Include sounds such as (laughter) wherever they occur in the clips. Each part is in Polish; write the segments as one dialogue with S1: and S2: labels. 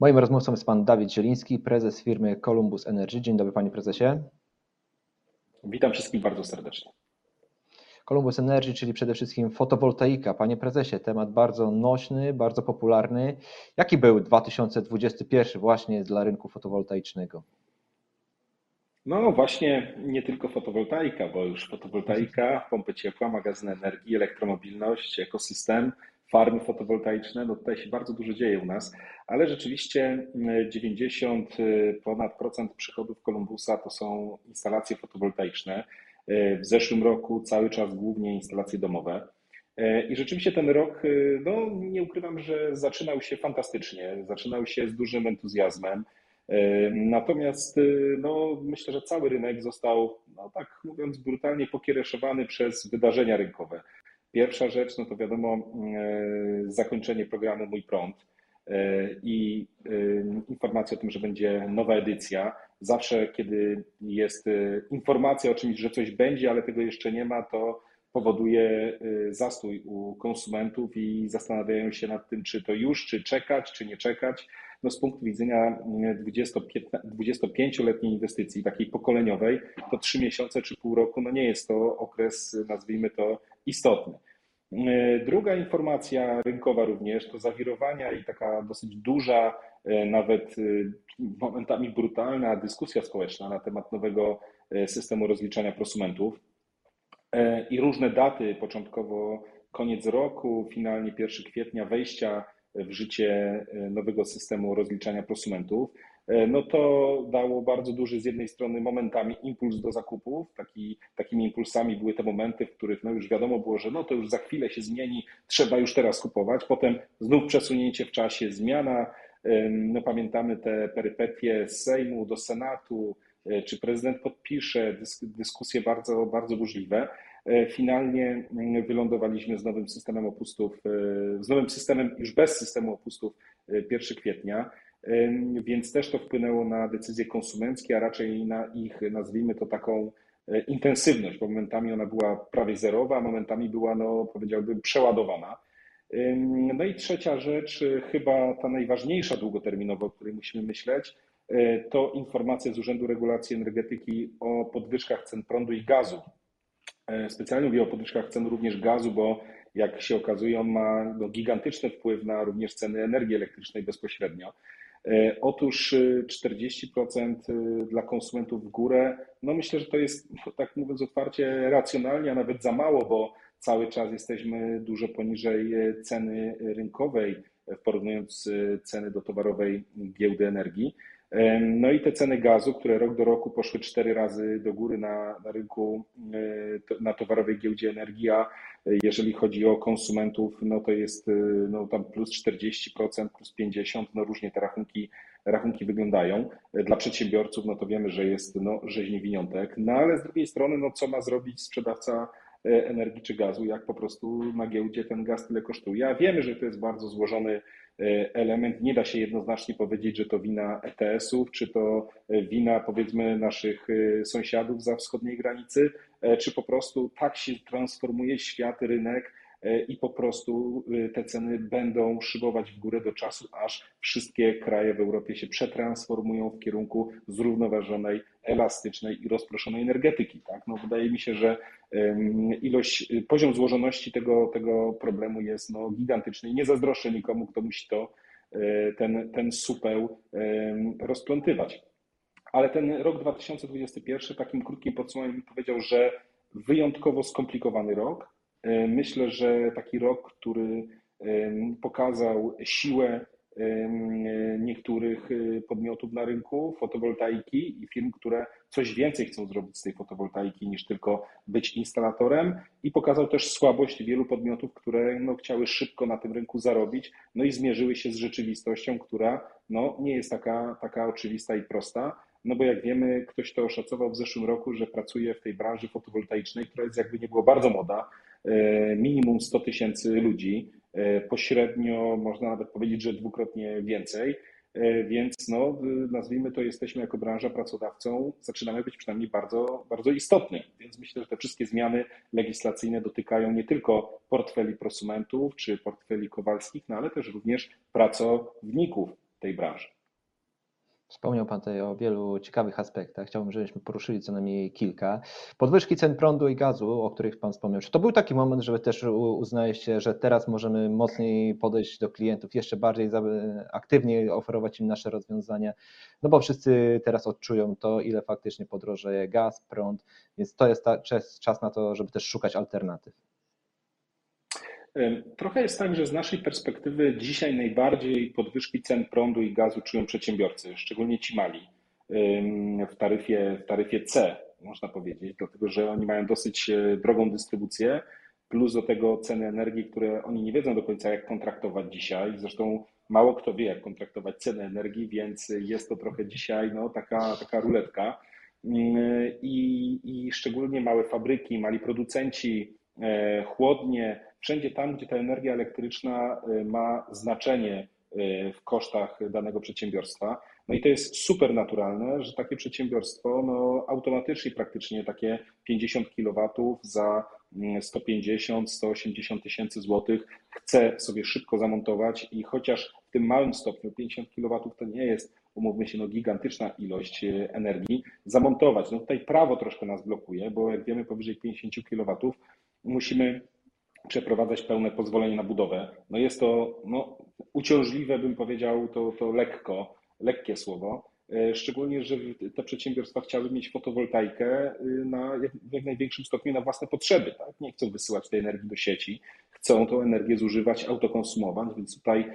S1: Moim rozmówcą jest pan Dawid Zieliński, prezes firmy Columbus Energy. Dzień dobry panie prezesie.
S2: Witam wszystkich bardzo serdecznie.
S1: Columbus Energy, czyli przede wszystkim fotowoltaika. Panie prezesie, temat bardzo nośny, bardzo popularny. Jaki był 2021 właśnie dla rynku fotowoltaicznego?
S2: No właśnie, nie tylko fotowoltaika, bo już fotowoltaika, pompy ciepła, magazyny energii, elektromobilność, ekosystem, farmy fotowoltaiczne, no tutaj się bardzo dużo dzieje u nas, ale rzeczywiście 90 ponad procent przychodów Columbusa to są instalacje fotowoltaiczne. W zeszłym roku cały czas głównie instalacje domowe. I rzeczywiście ten rok, no nie ukrywam, że zaczynał się fantastycznie, zaczynał się z dużym entuzjazmem. Natomiast no, myślę, że cały rynek został, no tak mówiąc brutalnie, pokiereszowany przez wydarzenia rynkowe. Pierwsza rzecz, no to wiadomo, zakończenie programu Mój Prąd i informacja o tym, że będzie nowa edycja. Zawsze, kiedy jest informacja o czymś, że coś będzie, ale tego jeszcze nie ma, to powoduje zastój u konsumentów i zastanawiają się nad tym, czy to już, czy czekać, czy nie czekać. No z punktu widzenia 25-letniej inwestycji, takiej pokoleniowej, to trzy miesiące czy pół roku, no nie jest to okres, nazwijmy to, istotny. Druga informacja rynkowa również to zawirowania i taka dosyć duża, nawet momentami brutalna dyskusja społeczna na temat nowego systemu rozliczania prosumentów i różne daty, początkowo koniec roku, finalnie 1 kwietnia wejścia w życie nowego systemu rozliczania prosumentów, no to dało bardzo duży z jednej strony momentami impuls do zakupów. Taki, takimi impulsami były te momenty, w których no już wiadomo było, że no to już za chwilę się zmieni, trzeba już teraz kupować. Potem znów przesunięcie w czasie, zmiana. No pamiętamy te perypetie z Sejmu do Senatu, czy prezydent podpisze, dyskusje bardzo, bardzo burzliwe. Finalnie wylądowaliśmy z nowym systemem opustów, z nowym systemem już bez systemu opustów 1 kwietnia, więc też to wpłynęło na decyzje konsumenckie, a raczej na ich, nazwijmy to taką intensywność, bo momentami ona była prawie zerowa, a momentami była, no powiedziałbym, przeładowana. No i trzecia rzecz, chyba ta najważniejsza długoterminowo, o której musimy myśleć, to informacja z Urzędu Regulacji Energetyki o podwyżkach cen prądu i gazu. Specjalnie mówię o podwyżkach cen również gazu, bo jak się okazuje, on ma no, gigantyczny wpływ na również ceny energii elektrycznej bezpośrednio. Otóż 40% dla konsumentów w górę, no myślę, że to jest, tak mówiąc otwarcie, racjonalnie, a nawet za mało, bo cały czas jesteśmy dużo poniżej ceny rynkowej, porównując ceny do towarowej giełdy energii. No i te ceny gazu, które rok do roku poszły cztery razy do góry na, na rynku, na towarowej giełdzie energii, a jeżeli chodzi o konsumentów, no to jest no tam plus 40%, plus 50%, no różnie te rachunki, rachunki wyglądają. Dla przedsiębiorców, no to wiemy, że jest no, rzeźni winiątek, no ale z drugiej strony, no co ma zrobić sprzedawca energii czy gazu, jak po prostu na giełdzie ten gaz tyle kosztuje. A wiemy, że to jest bardzo złożony element. Nie da się jednoznacznie powiedzieć, że to wina ETS-ów, czy to wina powiedzmy naszych sąsiadów za wschodniej granicy, czy po prostu tak się transformuje świat, rynek i po prostu te ceny będą szybować w górę do czasu, aż wszystkie kraje w Europie się przetransformują w kierunku zrównoważonej, elastycznej i rozproszonej energetyki. Tak? No, wydaje mi się, że ilość, poziom złożoności tego, tego problemu jest no, gigantyczny i nie zazdroszczę nikomu, kto musi to, ten, ten supeł rozplątywać. Ale ten rok 2021 takim krótkim podsumowaniem powiedział, że wyjątkowo skomplikowany rok. Myślę, że taki rok, który pokazał siłę niektórych podmiotów na rynku fotowoltaiki i firm, które coś więcej chcą zrobić z tej fotowoltaiki niż tylko być instalatorem i pokazał też słabość wielu podmiotów, które no, chciały szybko na tym rynku zarobić, no i zmierzyły się z rzeczywistością, która no, nie jest taka, taka oczywista i prosta. No bo jak wiemy, ktoś to oszacował w zeszłym roku, że pracuje w tej branży fotowoltaicznej, która jest jakby nie było bardzo moda, minimum 100 tysięcy ludzi, pośrednio można nawet powiedzieć, że dwukrotnie więcej. Więc no, nazwijmy to, jesteśmy jako branża pracodawcą, zaczynamy być przynajmniej bardzo, bardzo istotny. Więc myślę, że te wszystkie zmiany legislacyjne dotykają nie tylko portfeli prosumentów czy portfeli kowalskich, no ale też również pracowników. tej branży.
S1: Wspomniał Pan tutaj o wielu ciekawych aspektach. Chciałbym, żebyśmy poruszyli co najmniej kilka. Podwyżki cen prądu i gazu, o których Pan wspomniał. Czy to był taki moment, żeby też uznaliście, że teraz możemy mocniej podejść do klientów, jeszcze bardziej aktywniej oferować im nasze rozwiązania? No bo wszyscy teraz odczują to, ile faktycznie podrożeje gaz, prąd, więc to jest czas na to, żeby też szukać alternatyw.
S2: Trochę jest tak, że z naszej perspektywy dzisiaj najbardziej podwyżki cen prądu i gazu czują przedsiębiorcy, szczególnie ci mali w taryfie, w taryfie C, można powiedzieć, dlatego że oni mają dosyć e, drogą dystrybucję, plus do tego ceny energii, które oni nie wiedzą do końca, jak kontraktować dzisiaj. Zresztą mało kto wie, jak kontraktować cenę energii, więc jest to trochę dzisiaj no, taka, taka ruletka. I, I szczególnie małe fabryki, mali producenci, e, chłodnie, wszędzie tam, gdzie ta energia elektryczna y, ma znaczenie y, w kosztach danego przedsiębiorstwa. No i to jest super naturalne, że takie przedsiębiorstwo no, automatycznie praktycznie takie 50 kW za 150, 180 tysięcy złotych chce sobie szybko zamontować i chociaż w tym małym stopniu 50 kW to nie jest, umówmy się, no, gigantyczna ilość y, energii, zamontować. No tutaj prawo troszkę nas blokuje, bo jak wiemy powyżej 50 kW musimy przeprowadzać pełne pozwolenie na budowę. No jest to no, uciążliwe, bym powiedział, to, to lekko, lekkie słowo. E, szczególnie, że te przedsiębiorstwa chciały mieć fotowoltaikę y, na, jak największym stopniu na własne potrzeby. Tak? Nie chcą wysyłać tej energii do sieci, chcą tą energię zużywać, autokonsumować, więc tutaj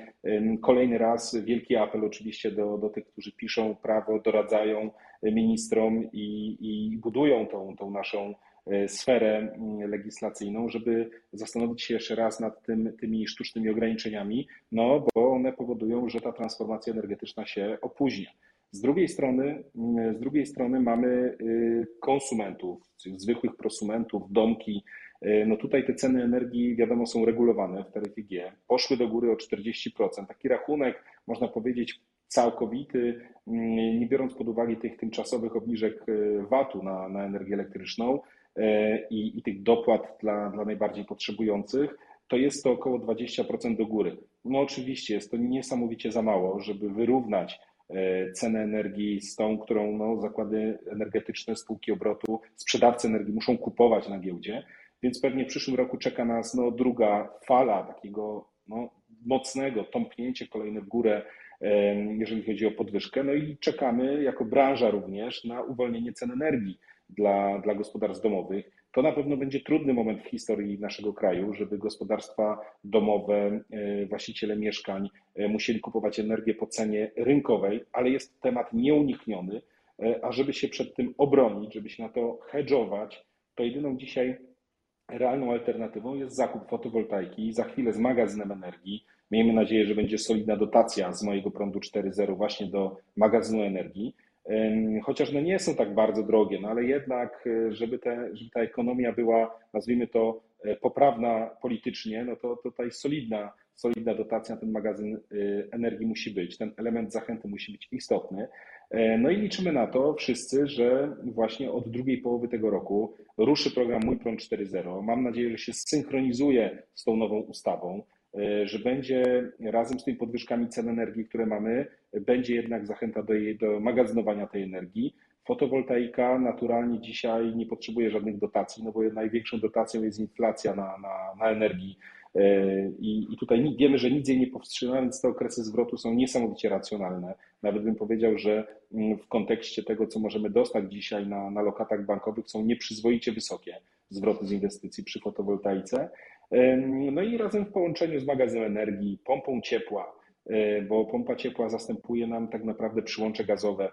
S2: kolejny raz wielki apel oczywiście do, do tych, którzy piszą prawo, doradzają ministrom i, i budują tą, tą naszą E, sferę mm, legislacyjną, żeby zastanowić się jeszcze raz nad tym, tymi sztucznymi ograniczeniami, no bo one powodują, że ta transformacja energetyczna się opóźnia. Z drugiej strony, mm, z drugiej strony mamy y, konsumentów, zwykłych prosumentów, domki. E, no tutaj te ceny energii, wiadomo, są regulowane w taryfie G. Poszły do góry o 40%. Taki rachunek, można powiedzieć, całkowity, mm, nie biorąc pod uwagę tych tymczasowych obniżek e, VAT-u na, na energię elektryczną, E, i, i tych dopłat dla, dla najbardziej potrzebujących, to jest to około 20% do góry. No oczywiście jest to niesamowicie za mało, żeby wyrównać e, cenę energii z tą, którą no, zakłady energetyczne, spółki obrotu, sprzedawcy energii muszą kupować na giełdzie, więc pewnie w przyszłym roku czeka nas no, druga fala takiego no, mocnego tąpnięcie kolejne w górę, e, jeżeli chodzi o podwyżkę. No i czekamy jako branża również na uwolnienie cen energii dla, dla gospodarstw domowych. To na pewno będzie trudny moment w historii naszego kraju, żeby gospodarstwa domowe, e, właściciele mieszkań e, musieli kupować energię po cenie rynkowej, ale jest temat nieunikniony, e, a żeby się przed tym obronić, żeby się na to hedżować, to jedyną dzisiaj realną alternatywą jest zakup fotowoltaiki, za chwilę z magazynem energii. Miejmy nadzieję, że będzie solidna dotacja z mojego prądu 4.0 właśnie do magazynu energii chociaż no nie są tak bardzo drogie, no ale jednak, e, żeby, te, żeby ta ekonomia była, nazwijmy to, e, poprawna politycznie, no to tutaj solidna, solidna dotacja na ten magazyn e, energii musi być. Ten element zachęty musi być istotny. No i liczymy na to wszyscy, że właśnie od drugiej połowy tego roku ruszy program Mój Prąd 4.0. Mam nadzieję, że się zsynchronizuje z tą nową ustawą. E, że będzie razem z tymi podwyżkami cen energii, które mamy, będzie jednak zachęta do, jej, do magazynowania tej energii. Fotowoltaika naturalnie dzisiaj nie potrzebuje żadnych dotacji, no bo największą dotacją jest inflacja na, na, na energii. E, I, I tutaj wiemy, że nic jej nie powstrzyma, więc te okresy zwrotu są niesamowicie racjonalne. Nawet bym powiedział, że mm, w kontekście tego, co możemy dostać dzisiaj na, na lokatach bankowych, są nieprzyzwoicie wysokie zwroty z inwestycji przy fotowoltaice. No i razem w połączeniu z magazynem energii, pompą ciepła, e, bo pompa ciepła zastępuje nam tak naprawdę przyłącze gazowe.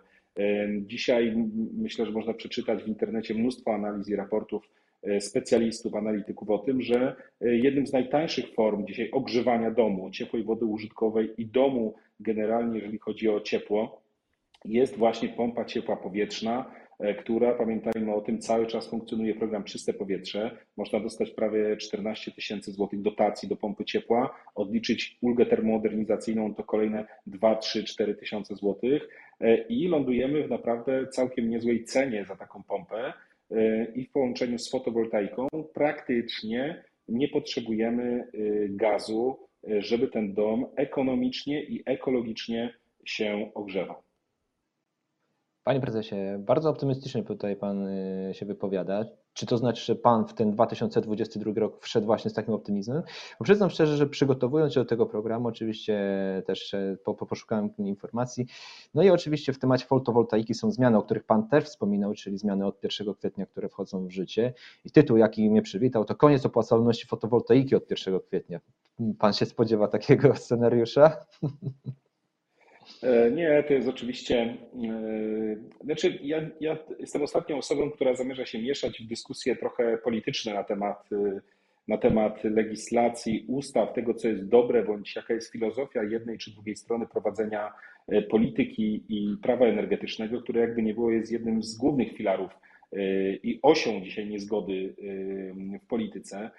S2: Dzisiaj myślę, że można przeczytać w internecie mnóstwo analiz i raportów e, specjalistów, analityków o tym, że e, jednym z najtańszych form dzisiaj ogrzewania domu, ciepłej wody użytkowej i domu generalnie, jeżeli chodzi o ciepło, jest właśnie pompa ciepła powietrzna, która, pamiętajmy o tym, cały czas funkcjonuje program Czyste Powietrze. Można dostać prawie 14 tysięcy złotych dotacji do pompy ciepła, odliczyć ulgę termomodernizacyjną to kolejne 2, 3, 4 tysiące złotych e, i lądujemy w naprawdę całkiem niezłej cenie za taką pompę e, i w połączeniu z fotowoltaiką praktycznie nie potrzebujemy gazu, żeby ten dom ekonomicznie i ekologicznie się ogrzewa.
S1: Panie prezesie, bardzo optymistycznie tutaj pan y, się wypowiada. Czy to znaczy, że pan w ten 2022 rok wszedł właśnie z takim optymizmem? Bo przyznam szczerze, że przygotowując się do tego programu, oczywiście też po, po poszukałem informacji. No i oczywiście w temacie fotowoltaiki są zmiany, o których pan też wspominał, czyli zmiany od 1 kwietnia, które wchodzą w życie. I tytuł, jaki mnie przywitał, to koniec opłacalności fotowoltaiki od 1 kwietnia. Pan się spodziewa takiego (laughs) scenariusza?
S2: E, nie, to jest oczywiście. E, znaczy, ja, ja, jestem ostatnią osobą, która zamierza się mieszać w dyskusje trochę polityczne na temat, e, na temat legislacji, ustaw, tego, co jest dobre, bądź jaka jest filozofia jednej czy drugiej strony prowadzenia polityki i prawa energetycznego, które jakby nie było jest jednym z głównych filarów i osią dzisiaj niezgody w polityce.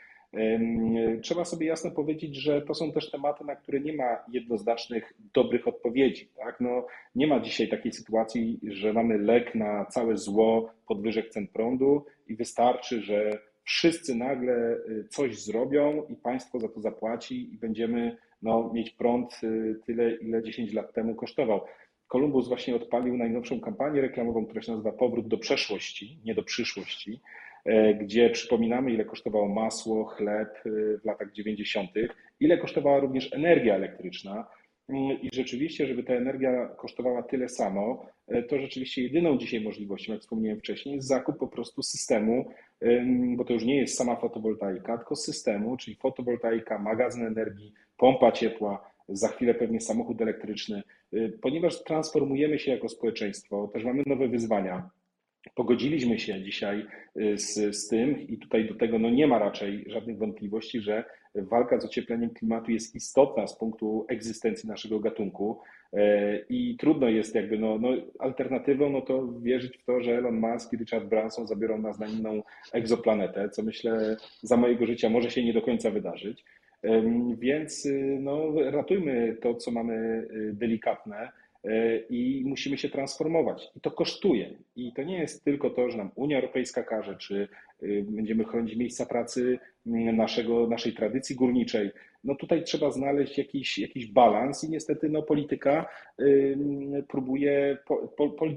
S2: Trzeba sobie jasno powiedzieć, że to są też tematy, na które nie ma jednoznacznych, dobrych odpowiedzi. Tak? No, nie ma dzisiaj takiej sytuacji, że mamy lek na całe zło podwyżek cen prądu i wystarczy, że wszyscy nagle y, coś zrobią i państwo za to zapłaci i będziemy no, mieć prąd y, tyle, ile 10 lat temu kosztował. Kolumbus właśnie odpalił najnowszą kampanię reklamową, która się nazywa Powrót do przeszłości, nie do przyszłości. E, gdzie przypominamy, ile kosztowało masło, chleb e, w latach 90., ile kosztowała również energia elektryczna. Mm, I rzeczywiście, żeby ta energia kosztowała tyle samo, e, to rzeczywiście jedyną dzisiaj możliwością, jak wspomniałem wcześniej, jest zakup po prostu systemu, bo to już nie jest sama fotowoltaika, tylko systemu, czyli fotowoltaika, magazyn energii, pompa ciepła, za chwilę pewnie samochód elektryczny, ponieważ transformujemy się jako społeczeństwo, też mamy nowe wyzwania Pogodziliśmy się dzisiaj y, z, z tym i tutaj do tego no nie ma raczej żadnych wątpliwości, że walka z ociepleniem klimatu jest istotna z punktu egzystencji naszego gatunku e, i trudno jest jakby, no, no alternatywą no to wierzyć w to, że Elon Musk i Richard Branson zabiorą nas na inną egzoplanetę, co myślę za mojego życia może się nie do końca wydarzyć. Więc y, no, ratujmy to, co mamy y, delikatne, i musimy się transformować. I to kosztuje. I to nie jest tylko to, że nam Unia Europejska każe, czy y, będziemy chronić miejsca pracy mm, naszego, naszej tradycji górniczej. No tutaj trzeba znaleźć jakiś, jakiś balans i niestety no, polityka próbuje,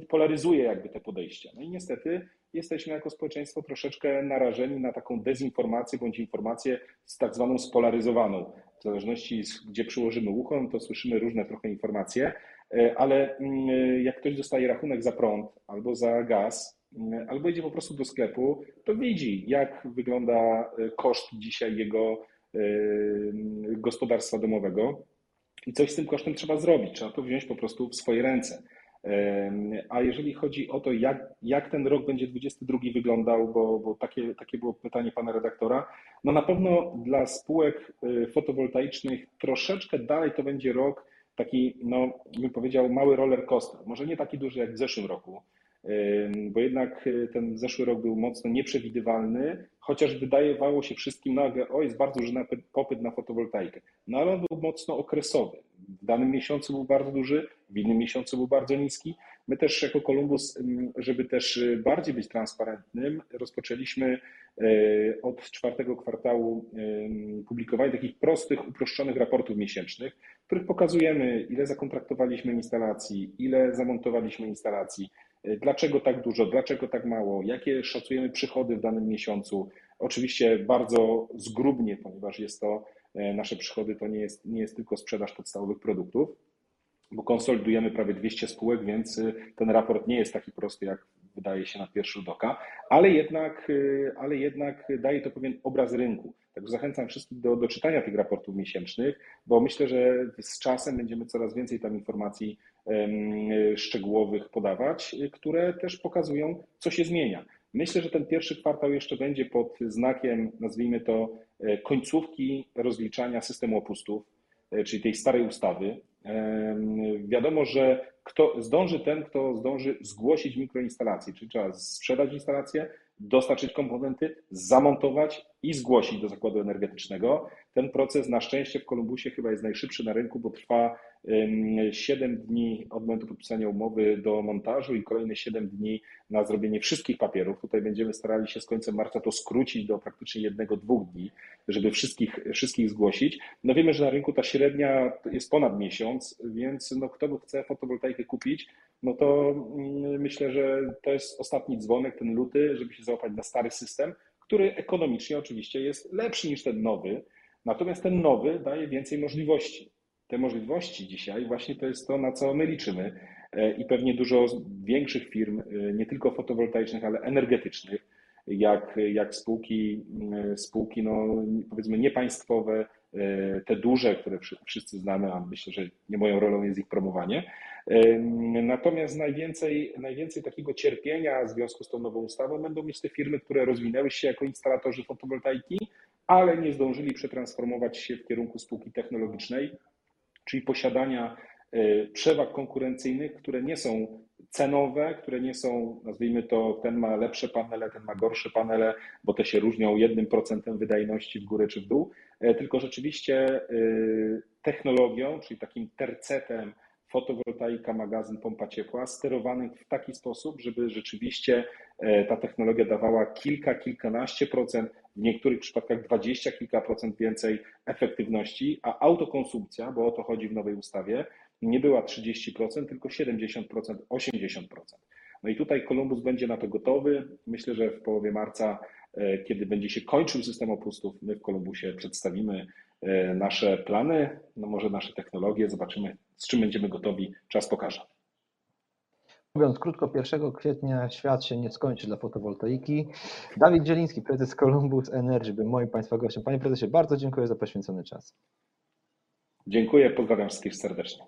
S2: polaryzuje jakby te podejścia. No i niestety jesteśmy jako społeczeństwo troszeczkę narażeni na taką dezinformację bądź informację z tak zwaną spolaryzowaną. W zależności gdzie przyłożymy ucho, no to słyszymy różne trochę informacje. E, ale mm, e, jak ktoś dostaje rachunek za prąd albo za gaz, mm, albo idzie po prostu do sklepu, to widzi, jak wygląda e, koszt dzisiaj jego gospodarstwa domowego i coś z tym kosztem trzeba zrobić. Trzeba to wziąć po prostu w swoje ręce. A jeżeli chodzi o to, jak, jak ten rok będzie 22 wyglądał, bo, bo takie, takie było pytanie pana redaktora, no na pewno dla spółek fotowoltaicznych troszeczkę dalej to będzie rok taki, no, bym powiedział, mały roller coaster. Może nie taki duży jak w zeszłym roku, bo jednak y, ten zeszły rok był mocno nieprzewidywalny, chociaż wydawało się wszystkim nagle, o jest bardzo duży popyt na fotowoltaikę. No ale on był mocno okresowy. W danym miesiącu był bardzo duży, w innym miesiącu był bardzo niski. My też jako Columbus, żeby też y, bardziej być transparentnym, rozpoczęliśmy y, od czwartego kwartału publikowanie takich prostych, uproszczonych raportów miesięcznych, w których pokazujemy, ile zakontraktowaliśmy instalacji, ile zamontowaliśmy instalacji, y, dlaczego tak dużo, dlaczego tak mało, jakie szacujemy przychody w danym miesiącu. Oczywiście bardzo zgrubnie, ponieważ jest to nasze przychody to nie jest, nie jest tylko sprzedaż podstawowych produktów bo konsolidujemy prawie 200 spółek, więc y, ten raport nie jest taki prosty, jak wydaje się na pierwszy rzut oka, ale jednak, y, ale jednak daje to pewien obraz rynku. Zachęcam wszystkich do, do czytania tych raportów miesięcznych, bo myślę, że z czasem będziemy coraz więcej tam informacji szczegółowych podawać, które też pokazują, co się zmienia. Myślę, że ten pierwszy kwartał jeszcze będzie pod znakiem, nazwijmy to, e, końcówki rozliczania systemu opustów, e, czyli tej starej ustawy, Wiadomo, że kto zdąży ten, kto zdąży zgłosić mikroinstalację, czyli trzeba sprzedać instalację, dostarczyć komponenty, zamontować i zgłosić do zakładu energetycznego. Ten proces na szczęście w Kolumbusie chyba jest najszybszy na rynku, bo trwa 7 dni od momentu podpisania umowy do montażu i kolejne 7 dni na zrobienie wszystkich papierów. Tutaj będziemy starali się z końcem marca to skrócić do praktycznie jednego, dwóch dni, żeby wszystkich, wszystkich zgłosić. No wiemy, że na rynku ta średnia jest ponad miesiąc, więc no kto chce fotowoltaikę kupić, no to mm, myślę, że to jest ostatni dzwonek, ten luty, żeby się załapać na stary system, który ekonomicznie oczywiście jest lepszy niż ten nowy, natomiast ten nowy daje więcej możliwości. Te możliwości dzisiaj właśnie to jest to, na co my liczymy e, i pewnie dużo większych firm, e, nie tylko fotowoltaicznych, ale energetycznych, jak, jak spółki, mm, spółki no, powiedzmy niepaństwowe, e, te duże, które wszyscy znamy, a myślę, że nie moją rolą jest ich promowanie. Natomiast najwięcej, najwięcej takiego cierpienia w związku z tą nową ustawą będą mieć te firmy, które rozwinęły się jako instalatorzy fotowoltaiki, ale nie zdążyli przetransformować się w kierunku spółki technologicznej, czyli posiadania e, przewag konkurencyjnych, które nie są cenowe, które nie są, nazwijmy to, ten ma lepsze panele, ten ma gorsze panele, bo te się różnią jednym procentem wydajności w górę czy w dół, e, tylko rzeczywiście e, technologią, czyli takim tercetem fotowoltaika, magazyn, pompa ciepła, sterowanych w taki sposób, żeby rzeczywiście ta technologia dawała kilka, kilkanaście procent w niektórych przypadkach dwadzieścia kilka procent więcej efektywności, a autokonsumpcja, bo o to chodzi w nowej ustawie, nie była 30%, tylko 70%, 80%. No i tutaj Columbus będzie na to gotowy. Myślę, że w połowie marca, e, kiedy będzie się kończył system opustów, my w Columbusie przedstawimy e, nasze plany, no może nasze technologie, zobaczymy, z czym będziemy gotowi, czas pokaże.
S1: Mówiąc krótko, 1 kwietnia świat się nie skończy dla fotowoltaiki. Dawid Dzieliński, prezes Columbus Energy, był moim Państwa gościem. Panie prezesie, bardzo dziękuję za poświęcony czas.
S2: Dziękuję, pozdrawiam wszystkich serdecznie.